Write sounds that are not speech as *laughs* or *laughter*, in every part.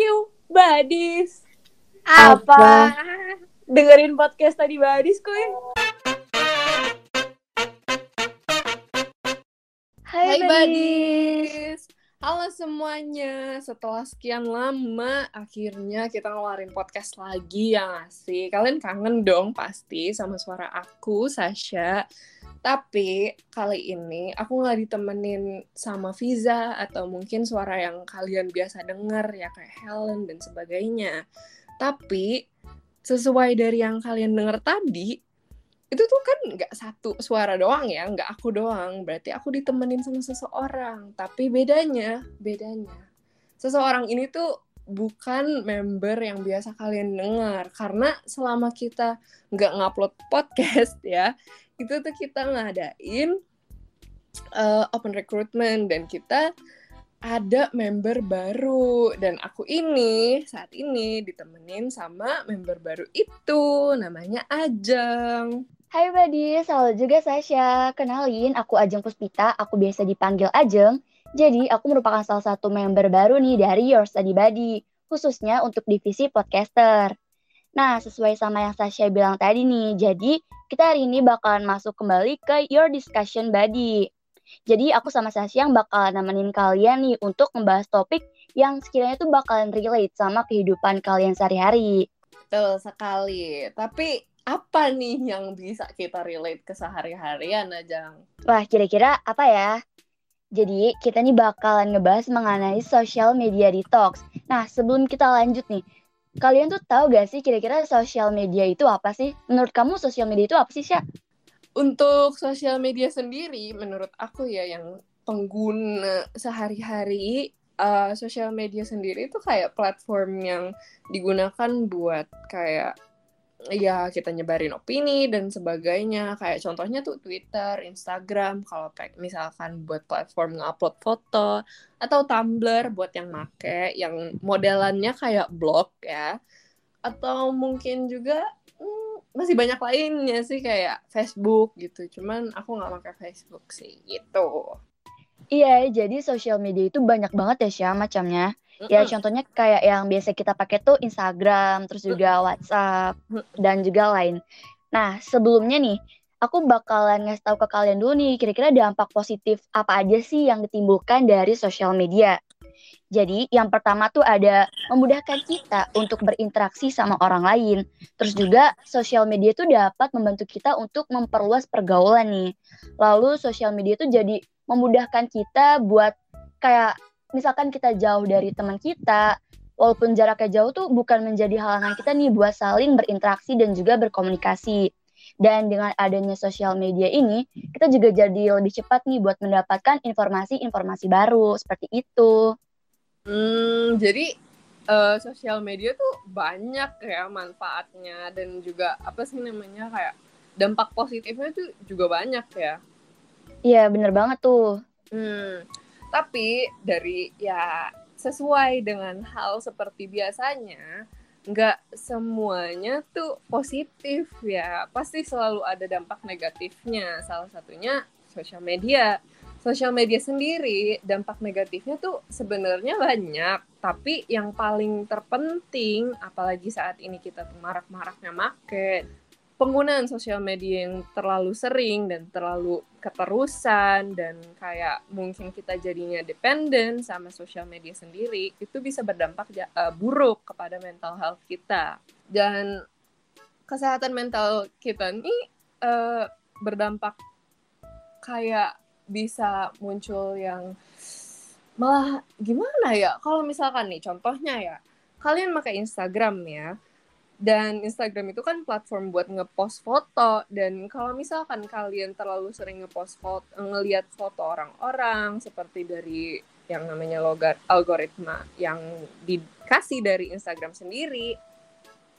you, Badis. Apa? Dengerin podcast tadi Badis, kuy. Hai, Hai Badis. Badis. Halo semuanya. Setelah sekian lama, akhirnya kita ngeluarin podcast lagi ya sih? Kalian kangen dong pasti sama suara aku, Sasha. Tapi kali ini aku nggak ditemenin sama Fiza atau mungkin suara yang kalian biasa denger ya kayak Helen dan sebagainya. Tapi sesuai dari yang kalian denger tadi, itu tuh kan nggak satu suara doang ya, nggak aku doang. Berarti aku ditemenin sama seseorang. Tapi bedanya, bedanya, seseorang ini tuh bukan member yang biasa kalian dengar. Karena selama kita nggak ngupload podcast ya, itu tuh kita ngadain uh, open recruitment dan kita ada member baru dan aku ini saat ini ditemenin sama member baru itu namanya Ajeng. Hai Badis, halo juga Sasha. Kenalin, aku Ajeng Puspita, aku biasa dipanggil Ajeng. Jadi, aku merupakan salah satu member baru nih dari Your Study Buddy, khususnya untuk divisi podcaster. Nah, sesuai sama yang Sasha bilang tadi nih, jadi kita hari ini bakalan masuk kembali ke Your Discussion Buddy. Jadi aku sama Sasha yang bakalan nemenin kalian nih untuk membahas topik yang sekiranya tuh bakalan relate sama kehidupan kalian sehari-hari. Betul sekali. Tapi apa nih yang bisa kita relate ke sehari-harian, Ajeng? Wah, kira-kira apa ya? Jadi, kita nih bakalan ngebahas mengenai social media detox. Nah, sebelum kita lanjut nih, kalian tuh tahu gak sih kira-kira social media itu apa sih? Menurut kamu social media itu apa sih, Syah? Untuk sosial media sendiri, menurut aku ya yang pengguna sehari-hari, uh, sosial media sendiri itu kayak platform yang digunakan buat kayak ya kita nyebarin opini dan sebagainya. Kayak contohnya tuh Twitter, Instagram, kalau misalkan buat platform ngupload foto atau Tumblr buat yang make, yang modelannya kayak blog ya. Atau mungkin juga hmm, masih banyak lainnya sih kayak Facebook gitu. Cuman aku nggak pakai Facebook sih gitu. Iya, jadi social media itu banyak banget ya, Syah, macamnya. Ya, contohnya kayak yang biasa kita pakai tuh Instagram, terus juga WhatsApp, dan juga lain. Nah, sebelumnya nih, aku bakalan ngasih tahu ke kalian dulu nih, kira-kira dampak positif apa aja sih yang ditimbulkan dari sosial media. Jadi, yang pertama tuh ada memudahkan kita untuk berinteraksi sama orang lain. Terus juga, sosial media tuh dapat membantu kita untuk memperluas pergaulan nih. Lalu, sosial media tuh jadi memudahkan kita buat kayak misalkan kita jauh dari teman kita, walaupun jaraknya jauh tuh bukan menjadi halangan kita nih buat saling berinteraksi dan juga berkomunikasi. Dan dengan adanya sosial media ini, kita juga jadi lebih cepat nih buat mendapatkan informasi-informasi baru seperti itu. Hmm, jadi uh, sosial media tuh banyak ya manfaatnya dan juga apa sih namanya kayak dampak positifnya tuh juga banyak ya. Iya, bener banget tuh. Hmm, tapi dari ya sesuai dengan hal seperti biasanya, nggak semuanya tuh positif ya. Pasti selalu ada dampak negatifnya. Salah satunya sosial media. Sosial media sendiri dampak negatifnya tuh sebenarnya banyak, tapi yang paling terpenting apalagi saat ini kita marak-maraknya make penggunaan sosial media yang terlalu sering dan terlalu keterusan dan kayak mungkin kita jadinya dependen sama sosial media sendiri itu bisa berdampak uh, buruk kepada mental health kita. Dan kesehatan mental kita ini uh, berdampak kayak bisa muncul yang malah gimana ya? Kalau misalkan nih contohnya ya kalian pakai Instagram ya dan Instagram itu kan platform buat ngepost foto. Dan kalau misalkan kalian terlalu sering ngepost foto ngelihat foto orang-orang seperti dari yang namanya logat algoritma yang dikasih dari Instagram sendiri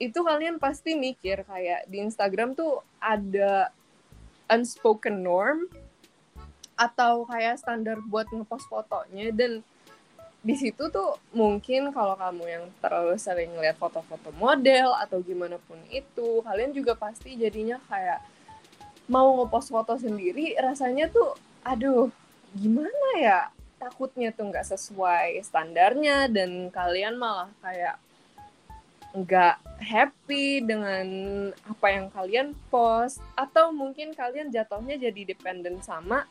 itu kalian pasti mikir kayak di Instagram tuh ada unspoken norm atau kayak standar buat ngepost fotonya. Dan di situ tuh mungkin kalau kamu yang terlalu sering ngeliat foto-foto model atau gimana pun itu kalian juga pasti jadinya kayak mau ngepost foto sendiri rasanya tuh aduh gimana ya? Takutnya tuh nggak sesuai standarnya dan kalian malah kayak nggak happy dengan apa yang kalian post. Atau mungkin kalian jatuhnya jadi dependent sama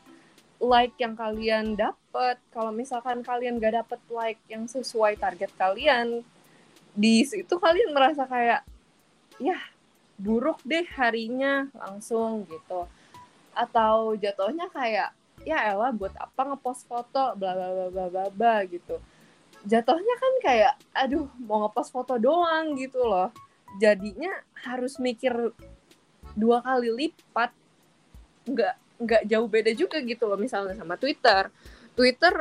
like yang kalian dapat kalau misalkan kalian gak dapet like yang sesuai target kalian di situ kalian merasa kayak ya buruk deh harinya langsung gitu. Atau jatuhnya kayak ya elah buat apa ngepost foto? Bla bla bla bla bla bla gitu. Jatuhnya kan kayak aduh mau ngepost foto doang gitu loh. Jadinya harus mikir dua kali lipat. Nggak nggak jauh beda juga gitu loh misalnya sama Twitter Twitter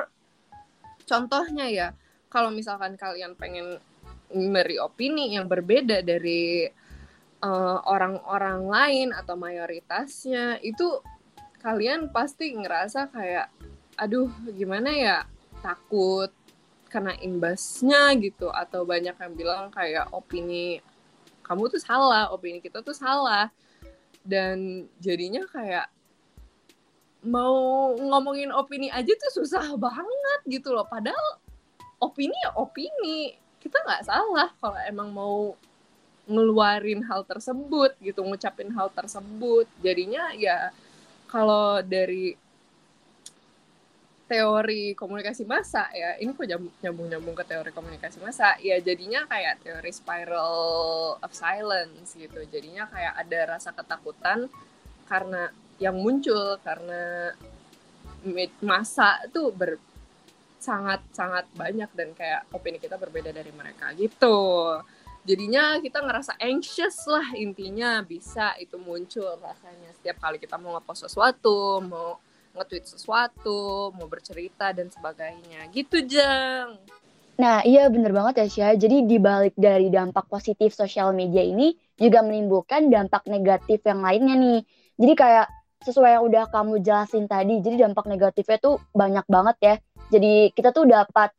contohnya ya kalau misalkan kalian pengen memberi opini yang berbeda dari eh, orang-orang uh, lain atau mayoritasnya itu kalian pasti ngerasa kayak aduh gimana ya takut kena imbasnya gitu atau banyak yang bilang kayak opini kamu tuh salah, opini kita tuh salah. Dan jadinya kayak mau ngomongin opini aja tuh susah banget gitu loh. Padahal opini ya opini. Kita nggak salah kalau emang mau ngeluarin hal tersebut gitu, ngucapin hal tersebut. Jadinya ya kalau dari teori komunikasi massa ya ini kok nyambung nyambung ke teori komunikasi massa ya jadinya kayak teori spiral of silence gitu jadinya kayak ada rasa ketakutan karena yang muncul karena masa tuh ber sangat sangat banyak dan kayak opini kita berbeda dari mereka gitu jadinya kita ngerasa anxious lah intinya bisa itu muncul rasanya setiap kali kita mau ngepost sesuatu mau nge-tweet sesuatu, mau bercerita dan sebagainya. Gitu, Jeng. Nah, iya bener banget ya, Syah. Jadi dibalik dari dampak positif sosial media ini juga menimbulkan dampak negatif yang lainnya nih. Jadi kayak sesuai yang udah kamu jelasin tadi, jadi dampak negatifnya tuh banyak banget ya. Jadi kita tuh dapat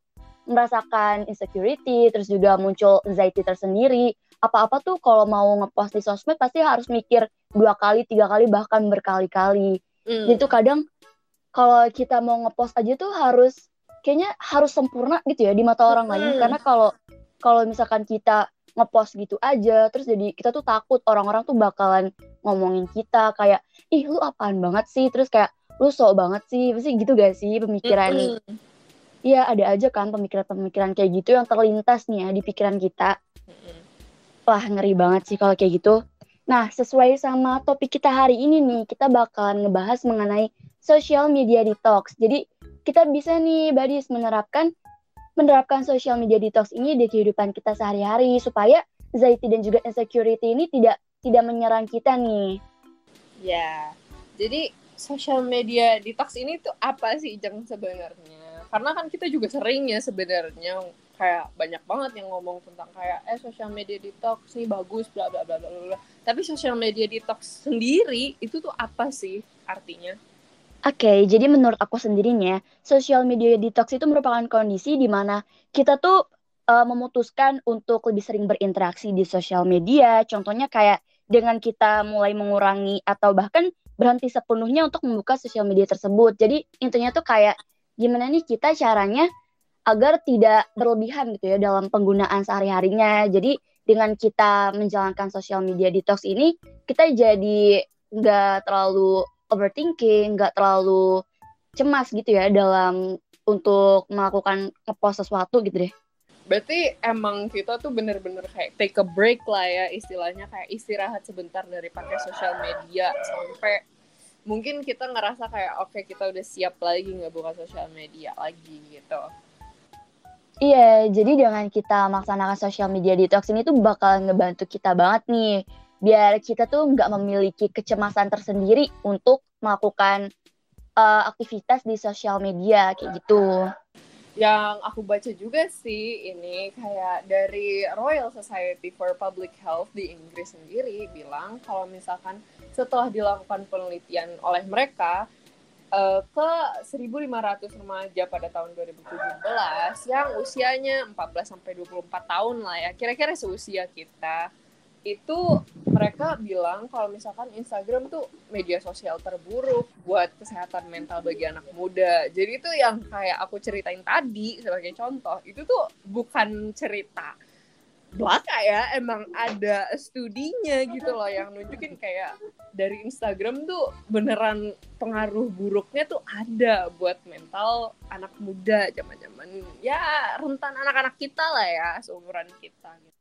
merasakan insecurity, terus juga muncul anxiety tersendiri. Apa-apa tuh kalau mau ngepost di sosmed pasti harus mikir dua kali, tiga kali, bahkan berkali-kali. Mm. Jadi tuh kadang kalau kita mau ngepost aja tuh harus kayaknya harus sempurna gitu ya di mata orang hmm. lain karena kalau kalau misalkan kita ngepost gitu aja terus jadi kita tuh takut orang-orang tuh bakalan ngomongin kita kayak ih lu apaan banget sih terus kayak lu sok banget sih pasti gitu gak sih pemikiran Iya ada aja kan pemikiran-pemikiran kayak gitu yang terlintas nih ya di pikiran kita. Wah ngeri banget sih kalau kayak gitu. Nah sesuai sama topik kita hari ini nih kita bakalan ngebahas mengenai social media detox. Jadi kita bisa nih Badis menerapkan menerapkan social media detox ini di kehidupan kita sehari-hari supaya anxiety dan juga insecurity ini tidak tidak menyerang kita nih. Ya. Jadi social media detox ini tuh apa sih Jeng sebenarnya? Karena kan kita juga sering ya sebenarnya kayak banyak banget yang ngomong tentang kayak eh social media detox nih bagus bla bla bla bla bla. Tapi social media detox sendiri itu tuh apa sih artinya? Oke, okay, jadi menurut aku sendirinya, social media detox itu merupakan kondisi di mana kita tuh uh, memutuskan untuk lebih sering berinteraksi di sosial media. Contohnya kayak dengan kita mulai mengurangi atau bahkan berhenti sepenuhnya untuk membuka sosial media tersebut. Jadi intinya tuh kayak gimana nih kita caranya agar tidak berlebihan gitu ya dalam penggunaan sehari-harinya. Jadi dengan kita menjalankan sosial media detox ini, kita jadi nggak terlalu overthinking, nggak terlalu cemas gitu ya dalam untuk melakukan ngepost sesuatu gitu deh. Berarti emang kita tuh bener-bener kayak take a break lah ya istilahnya kayak istirahat sebentar dari pakai sosial media sampai mungkin kita ngerasa kayak oke okay, kita udah siap lagi nggak buka sosial media lagi gitu. Iya, jadi dengan kita melaksanakan sosial media detox ini tuh bakal ngebantu kita banget nih biar kita tuh nggak memiliki kecemasan tersendiri untuk melakukan uh, aktivitas di sosial media kayak gitu. Yang aku baca juga sih ini kayak dari Royal Society for Public Health di Inggris sendiri bilang kalau misalkan setelah dilakukan penelitian oleh mereka uh, ke 1.500 remaja pada tahun 2017 yang usianya 14 sampai 24 tahun lah ya, kira-kira seusia kita itu mereka bilang kalau misalkan Instagram tuh media sosial terburuk buat kesehatan mental bagi anak muda. Jadi itu yang kayak aku ceritain tadi sebagai contoh, itu tuh bukan cerita belaka ya, emang ada studinya gitu loh yang nunjukin kayak dari Instagram tuh beneran pengaruh buruknya tuh ada buat mental anak muda zaman-zaman ya rentan anak-anak kita lah ya seumuran kita gitu.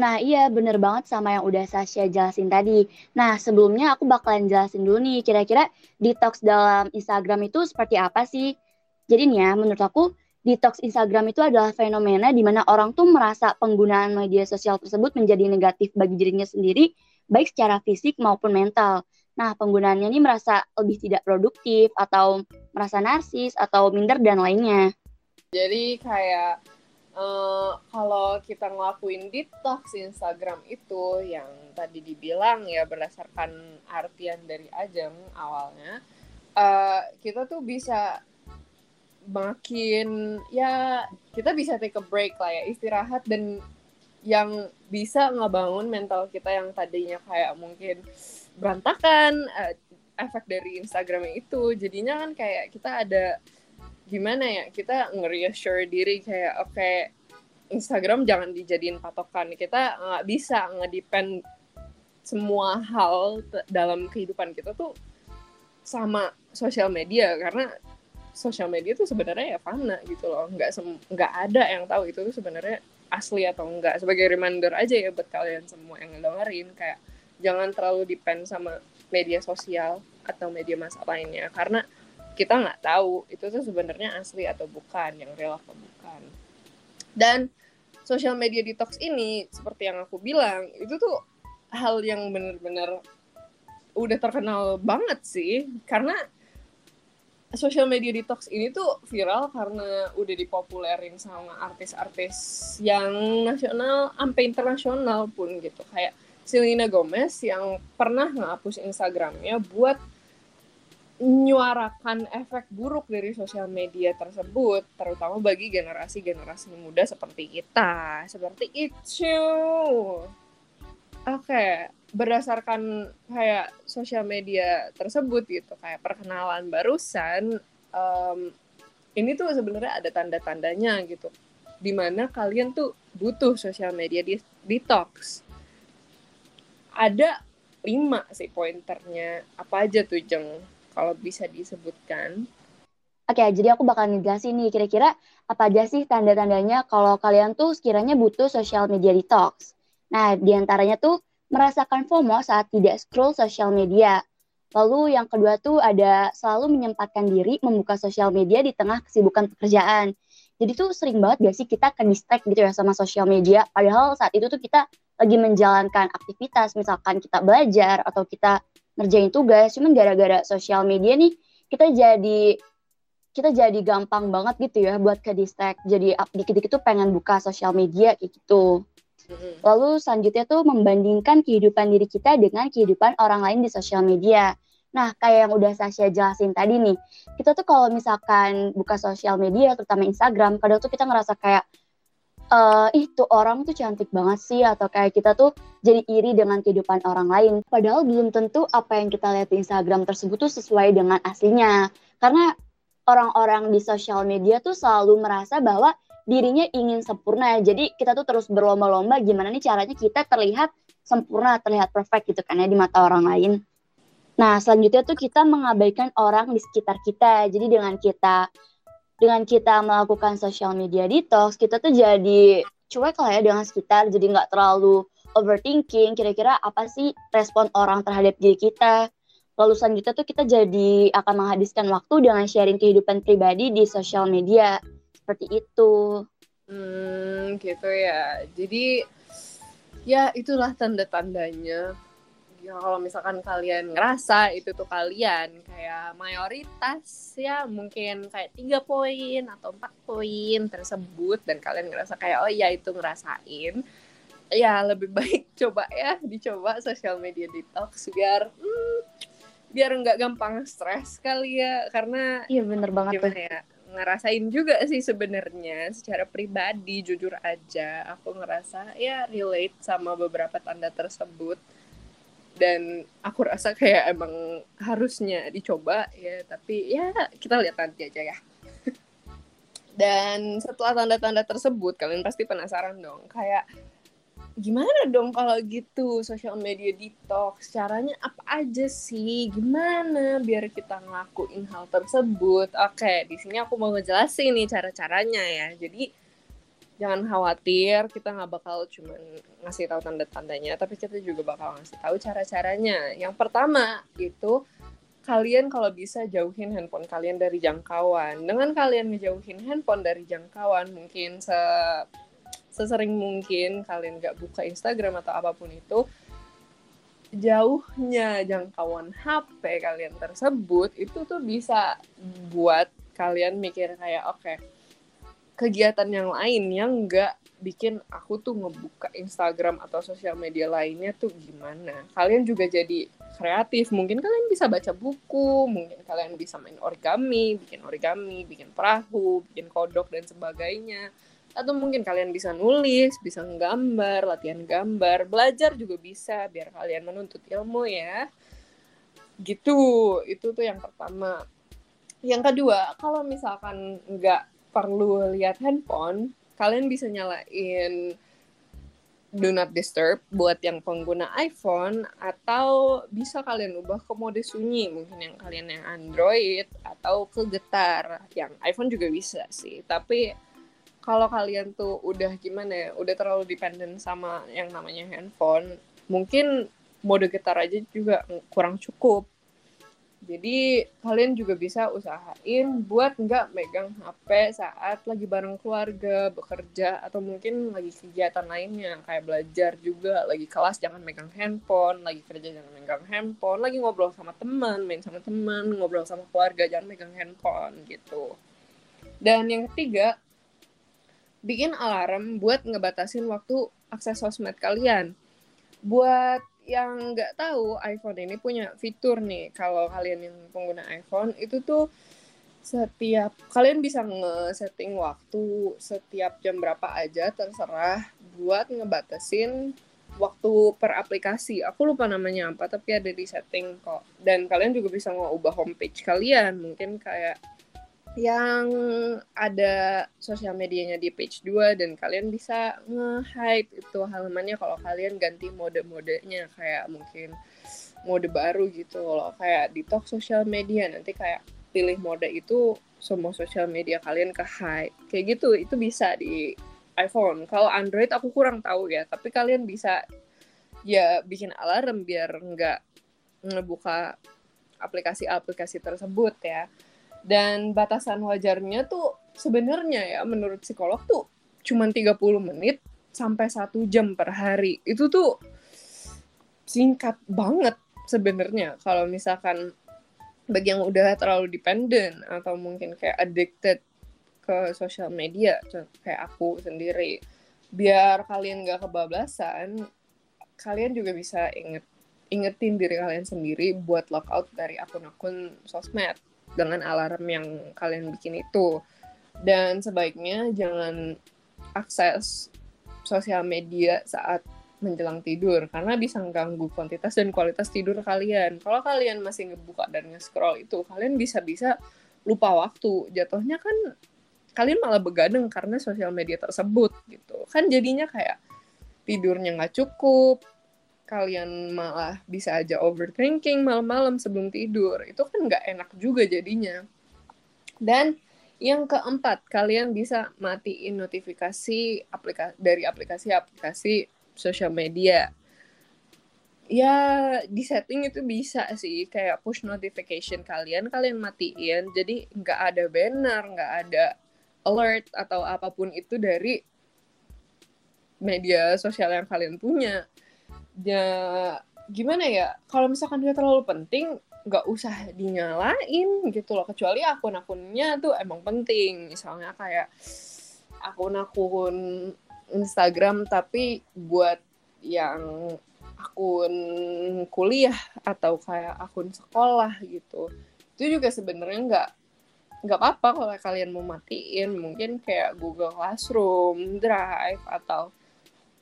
Nah, iya bener banget sama yang udah Sasha jelasin tadi. Nah, sebelumnya aku bakalan jelasin dulu nih, kira-kira detox dalam Instagram itu seperti apa sih? Jadi nih ya, menurut aku, detox Instagram itu adalah fenomena di mana orang tuh merasa penggunaan media sosial tersebut menjadi negatif bagi dirinya sendiri, baik secara fisik maupun mental. Nah, penggunaannya ini merasa lebih tidak produktif, atau merasa narsis, atau minder, dan lainnya. Jadi kayak uh, kalau kita ngelakuin detox Instagram itu yang tadi dibilang ya berdasarkan artian dari Ajeng awalnya uh, kita tuh bisa makin ya kita bisa take a break lah ya istirahat dan yang bisa ngebangun mental kita yang tadinya kayak mungkin berantakan uh, efek dari Instagram itu. Jadinya kan kayak kita ada gimana ya kita nge-reassure diri kayak oke okay, Instagram jangan dijadiin patokan. Kita nggak bisa ngedepend semua hal dalam kehidupan kita tuh sama sosial media karena sosial media tuh sebenarnya ya fana gitu loh. Nggak nggak ada yang tahu itu tuh sebenarnya asli atau enggak sebagai reminder aja ya buat kalian semua yang dengerin kayak jangan terlalu depend sama media sosial atau media masa lainnya. Karena kita nggak tahu itu tuh sebenarnya asli atau bukan yang real atau bukan. Dan social media detox ini seperti yang aku bilang itu tuh hal yang bener-bener udah terkenal banget sih. Karena social media detox ini tuh viral karena udah dipopulerin sama artis-artis yang nasional sampai internasional pun gitu. Kayak Selena Gomez yang pernah ngapus Instagramnya buat menyuarakan efek buruk dari sosial media tersebut, terutama bagi generasi-generasi muda seperti kita, seperti itu. Oke, berdasarkan kayak sosial media tersebut gitu, kayak perkenalan barusan, um, ini tuh sebenarnya ada tanda-tandanya gitu, di mana kalian tuh butuh sosial media di detox. Ada lima sih pointernya, apa aja tuh jeng? Kalau bisa disebutkan. Oke, jadi aku bakal ngejelasin nih kira-kira apa aja sih tanda-tandanya kalau kalian tuh sekiranya butuh social media detox. Nah, di antaranya tuh merasakan FOMO saat tidak scroll sosial media. Lalu yang kedua tuh ada selalu menyempatkan diri membuka sosial media di tengah kesibukan pekerjaan. Jadi tuh sering banget gak sih kita ke distract gitu ya sama sosial media. Padahal saat itu tuh kita lagi menjalankan aktivitas, misalkan kita belajar atau kita ngerjain tugas. Cuman gara-gara sosial media nih kita jadi kita jadi gampang banget gitu ya buat ke distract. Jadi dikit-dikit tuh pengen buka sosial media kayak gitu. Lalu selanjutnya tuh membandingkan kehidupan diri kita dengan kehidupan orang lain di sosial media. Nah, kayak yang udah Sasha jelasin tadi nih, kita tuh kalau misalkan buka sosial media, terutama Instagram, kadang tuh kita ngerasa kayak, uh, ih tuh orang tuh cantik banget sih atau kayak kita tuh jadi iri dengan kehidupan orang lain. Padahal belum tentu apa yang kita lihat di Instagram tersebut tuh sesuai dengan aslinya. Karena orang-orang di sosial media tuh selalu merasa bahwa dirinya ingin sempurna. Jadi kita tuh terus berlomba-lomba gimana nih caranya kita terlihat sempurna, terlihat perfect gitu kan ya di mata orang lain. Nah, selanjutnya tuh kita mengabaikan orang di sekitar kita. Jadi dengan kita dengan kita melakukan social media detox, kita tuh jadi cuek lah ya dengan sekitar, jadi nggak terlalu overthinking, kira-kira apa sih respon orang terhadap diri kita. Lalu selanjutnya tuh kita jadi akan menghabiskan waktu dengan sharing kehidupan pribadi di sosial media. Seperti itu. Hmm, gitu ya. Jadi ya itulah tanda-tandanya ya kalau misalkan kalian ngerasa itu tuh kalian kayak mayoritas ya mungkin kayak tiga poin atau empat poin tersebut dan kalian ngerasa kayak oh iya itu ngerasain ya lebih *laughs* baik coba ya dicoba sosial media detox biar hmm, biar nggak gampang stres kali ya karena iya bener banget tuh. ya ngerasain juga sih sebenarnya secara pribadi jujur aja aku ngerasa ya relate sama beberapa tanda tersebut dan aku rasa kayak emang harusnya dicoba ya. Tapi ya kita lihat nanti aja ya. *laughs* Dan setelah tanda-tanda tersebut kalian pasti penasaran dong. Kayak gimana dong kalau gitu social media detox? Caranya apa aja sih? Gimana biar kita ngelakuin hal tersebut? Oke di sini aku mau ngejelasin nih cara-caranya ya. Jadi jangan khawatir kita nggak bakal cuman ngasih tahu tanda-tandanya tapi kita juga bakal ngasih tahu cara-caranya. Yang pertama itu kalian kalau bisa jauhin handphone kalian dari jangkauan. Dengan kalian ngejauhin handphone dari jangkauan mungkin se sesering mungkin kalian gak buka Instagram atau apa pun itu jauhnya jangkauan HP kalian tersebut itu tuh bisa buat kalian mikir kayak oke okay, kegiatan yang lain yang nggak bikin aku tuh ngebuka Instagram atau sosial media lainnya tuh gimana? Kalian juga jadi kreatif. Mungkin kalian bisa baca buku mungkin kalian bisa main origami bikin origami bikin perahu bikin kodok dan sebagainya. Atau mungkin kalian bisa nulis, bisa nggambar, latihan gambar, belajar juga bisa biar kalian menuntut ilmu ya. Gitu, itu tuh yang pertama. Yang kedua, kalau misalkan nggak perlu lihat handphone, kalian bisa nyalain do not disturb buat yang pengguna iPhone atau bisa kalian ubah ke mode sunyi mungkin yang kalian yang Android atau ke getar yang iPhone juga bisa sih tapi kalau kalian tuh udah gimana ya, udah terlalu dependent sama yang namanya handphone, mungkin mode getar aja juga kurang cukup. Jadi kalian juga bisa usahain buat nggak megang HP saat lagi bareng keluarga, bekerja, atau mungkin lagi kegiatan lainnya kayak belajar juga, lagi kelas jangan megang handphone, lagi kerja jangan megang handphone, lagi ngobrol sama teman, main sama teman, ngobrol sama keluarga jangan megang handphone gitu. Dan yang ketiga, bikin alarm buat ngebatasin waktu akses sosmed kalian. Buat yang nggak tahu, iPhone ini punya fitur nih. Kalau kalian yang pengguna iPhone, itu tuh setiap kalian bisa nge-setting waktu setiap jam berapa aja terserah buat ngebatasin waktu per aplikasi. Aku lupa namanya apa, tapi ada di setting kok. Dan kalian juga bisa ngubah homepage kalian. Mungkin kayak yang ada sosial medianya di page 2 dan kalian bisa nge-hide itu halamannya kalau kalian ganti mode-modenya kayak mungkin mode baru gitu loh. Kayak di talk sosial media nanti kayak pilih mode itu semua sosial media kalian ke hide kayak gitu itu bisa di iPhone. Kalau Android aku kurang tahu ya tapi kalian bisa ya bikin alarm biar nggak ngebuka aplikasi-aplikasi tersebut ya dan batasan wajarnya tuh sebenarnya ya menurut psikolog tuh cuma 30 menit sampai satu jam per hari. Itu tuh singkat banget sebenarnya kalau misalkan bagi yang udah terlalu dependent atau mungkin kayak addicted ke sosial media kayak aku sendiri biar kalian gak kebablasan kalian juga bisa inget ingetin diri kalian sendiri buat lockout dari akun-akun sosmed dengan alarm yang kalian bikin itu. Dan sebaiknya jangan akses sosial media saat menjelang tidur karena bisa mengganggu kuantitas dan kualitas tidur kalian. Kalau kalian masih ngebuka dan nge-scroll itu, kalian bisa-bisa lupa waktu. Jatuhnya kan kalian malah begadang karena sosial media tersebut gitu. Kan jadinya kayak tidurnya nggak cukup, kalian malah bisa aja overthinking malam-malam sebelum tidur. Itu kan nggak enak juga jadinya. Dan yang keempat kalian bisa matiin notifikasi aplikasi dari aplikasi-aplikasi sosial media. Ya di setting itu bisa sih kayak push notification kalian kalian matiin. Jadi nggak ada banner nggak ada alert atau apa pun itu dari media sosial yang kalian punya ya gimana ya? Kalau misalkan dia terlalu penting nggak usah dinyalain gitu loh. Kecuali akun-akunnya tuh emang penting. Misalnya kayak akun-akun Instagram tapi buat yang akun kuliah atau kayak akun sekolah gitu. Itu juga sebenarnya nggak nggak apa-apa kalau kalian mau matiin. Mungkin kayak Google Classroom, Drive atau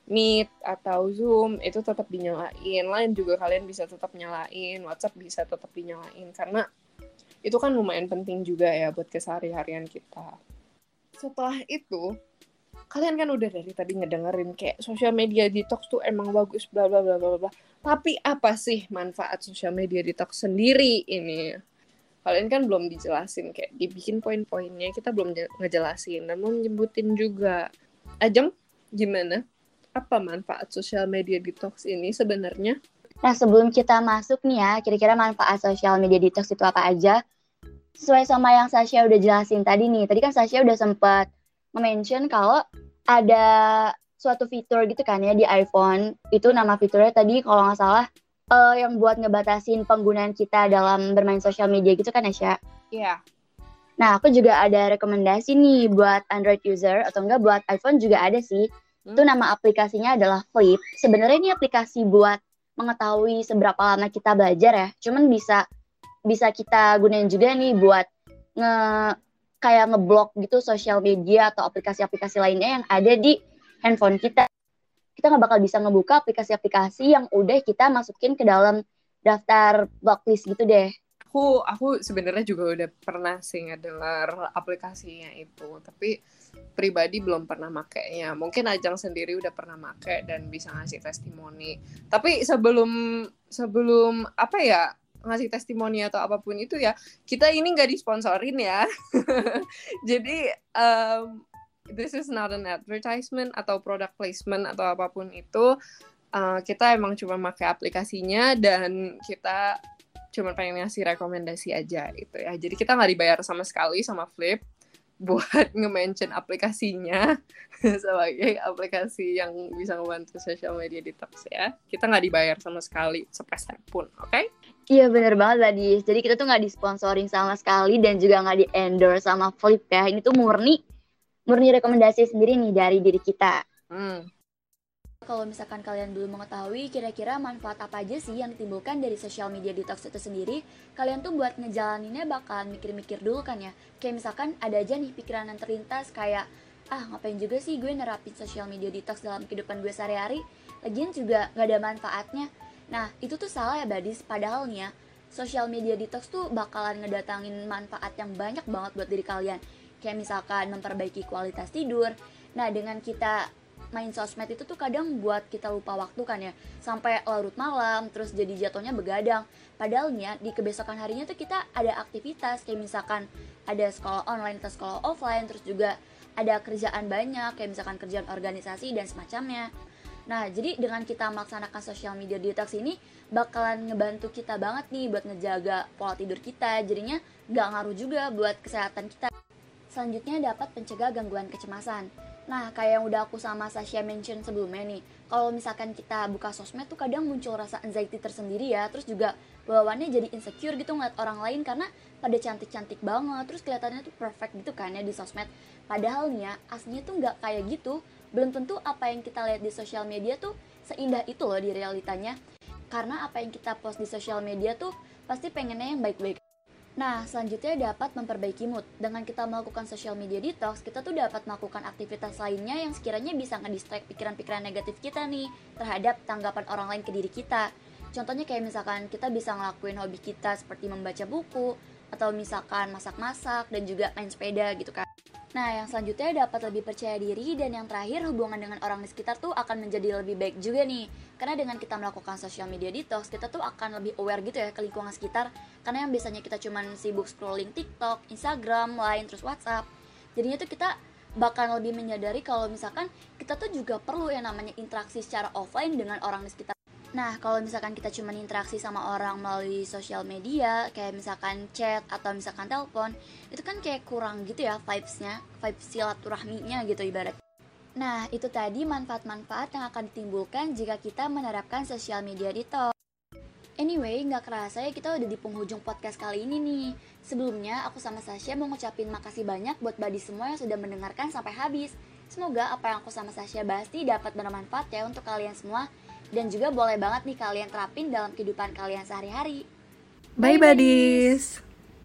Meet atau Zoom itu tetap dinyalain. Lain juga kalian bisa tetap nyalain, WhatsApp bisa tetap dinyalain karena itu kan lumayan penting juga ya buat keseharian kita. Setelah itu, kalian kan udah dari tadi ngedengerin kayak sosial media detox tuh emang bagus bla bla bla bla bla. Tapi apa sih manfaat sosial media detox sendiri ini? Kalian kan belum dijelasin kayak dibikin poin-poinnya kita belum ngejelasin mau nyebutin juga. Ajeng gimana? Apa manfaat sosial media detox ini sebenarnya? Nah, sebelum kita masuk nih ya, kira-kira manfaat sosial media detox itu apa aja? Sesuai sama yang Sasha udah jelasin tadi nih. Tadi kan Sasha udah sempat mention kalau ada suatu fitur gitu kan ya di iPhone. Itu nama fiturnya tadi kalau nggak salah uh, yang buat ngebatasin penggunaan kita dalam bermain sosial media gitu kan ya, Iya. Yeah. Nah, aku juga ada rekomendasi nih buat Android user atau enggak buat iPhone juga ada sih. Itu nama aplikasinya adalah Flip. Sebenarnya ini aplikasi buat mengetahui seberapa lama kita belajar ya. Cuman bisa bisa kita gunain juga nih buat nge kayak ngeblok gitu sosial media atau aplikasi-aplikasi lainnya yang ada di handphone kita. Kita nggak bakal bisa ngebuka aplikasi-aplikasi yang udah kita masukin ke dalam daftar blacklist gitu deh aku aku sebenarnya juga udah pernah sih ngedengar aplikasinya itu tapi pribadi belum pernah makainya. Mungkin Ajang sendiri udah pernah make dan bisa ngasih testimoni. Tapi sebelum sebelum apa ya ngasih testimoni atau apa pun itu ya kita ini nggak disponsorin ya. *laughs* Jadi um, this is not an advertisement atau product placement atau apa pun itu. Uh, kita emang cuma pakai aplikasinya dan kita cuma pengen ngasih rekomendasi aja gitu ya. Jadi kita nggak dibayar sama sekali sama Flip buat *laughs* nge-mention aplikasinya *laughs* sebagai aplikasi yang bisa membantu social media detox ya. Kita nggak dibayar sama sekali sepeser pun, oke? Okay? Iya bener banget tadi. Jadi kita tuh nggak disponsorin sama sekali dan juga nggak di-endorse sama Flip ya. Ini tuh murni murni rekomendasi sendiri nih dari diri kita. Hmm kalau misalkan kalian belum mengetahui kira-kira manfaat apa aja sih yang ditimbulkan dari social media detox itu sendiri, kalian tuh buat ngejalaninnya bakalan mikir-mikir dulu kan ya. Kayak misalkan ada aja nih pikiran yang terlintas kayak, ah ngapain juga sih gue nerapin social media detox dalam kehidupan gue sehari-hari, lagian juga gak ada manfaatnya. Nah, itu tuh salah ya badis, padahal nih ya, social media detox tuh bakalan ngedatangin manfaat yang banyak banget buat diri kalian. Kayak misalkan memperbaiki kualitas tidur. Nah, dengan kita main sosmed itu tuh kadang buat kita lupa waktu kan ya sampai larut malam terus jadi jatuhnya begadang padahalnya di kebesokan harinya tuh kita ada aktivitas kayak misalkan ada sekolah online atau sekolah offline terus juga ada kerjaan banyak kayak misalkan kerjaan organisasi dan semacamnya Nah, jadi dengan kita melaksanakan social media detox ini bakalan ngebantu kita banget nih buat ngejaga pola tidur kita. Jadinya nggak ngaruh juga buat kesehatan kita. Selanjutnya dapat pencegah gangguan kecemasan. Nah, kayak yang udah aku sama Sasha mention sebelumnya nih, kalau misalkan kita buka sosmed tuh kadang muncul rasa anxiety tersendiri ya, terus juga bawaannya jadi insecure gitu ngeliat orang lain karena pada cantik-cantik banget, terus kelihatannya tuh perfect gitu kan ya di sosmed. Padahal nih ya, aslinya tuh nggak kayak gitu. Belum tentu apa yang kita lihat di sosial media tuh seindah itu loh di realitanya. Karena apa yang kita post di sosial media tuh pasti pengennya yang baik-baik Nah, selanjutnya dapat memperbaiki mood. Dengan kita melakukan social media detox, kita tuh dapat melakukan aktivitas lainnya yang sekiranya bisa ngedistract pikiran-pikiran negatif kita nih terhadap tanggapan orang lain ke diri kita. Contohnya kayak misalkan kita bisa ngelakuin hobi kita seperti membaca buku, atau misalkan masak-masak dan juga main sepeda gitu kan. Nah, yang selanjutnya dapat lebih percaya diri dan yang terakhir hubungan dengan orang di sekitar tuh akan menjadi lebih baik juga nih. Karena dengan kita melakukan social media detox, kita tuh akan lebih aware gitu ya ke lingkungan sekitar. Karena yang biasanya kita cuman sibuk scrolling TikTok, Instagram, Line, terus WhatsApp. Jadinya tuh kita bakal lebih menyadari kalau misalkan kita tuh juga perlu yang namanya interaksi secara offline dengan orang di sekitar. Nah, kalau misalkan kita cuma interaksi sama orang melalui sosial media, kayak misalkan chat atau misalkan telepon, itu kan kayak kurang gitu ya vibes-nya, vibes silaturahminya gitu ibarat. Nah, itu tadi manfaat-manfaat yang akan ditimbulkan jika kita menerapkan sosial media detox. Anyway, nggak kerasa ya kita udah di penghujung podcast kali ini nih. Sebelumnya, aku sama Sasha mau ngucapin makasih banyak buat badi semua yang sudah mendengarkan sampai habis. Semoga apa yang aku sama Sasha bahas dapat bermanfaat ya untuk kalian semua dan juga boleh banget nih kalian terapin dalam kehidupan kalian sehari-hari. Bye, Bye buddies.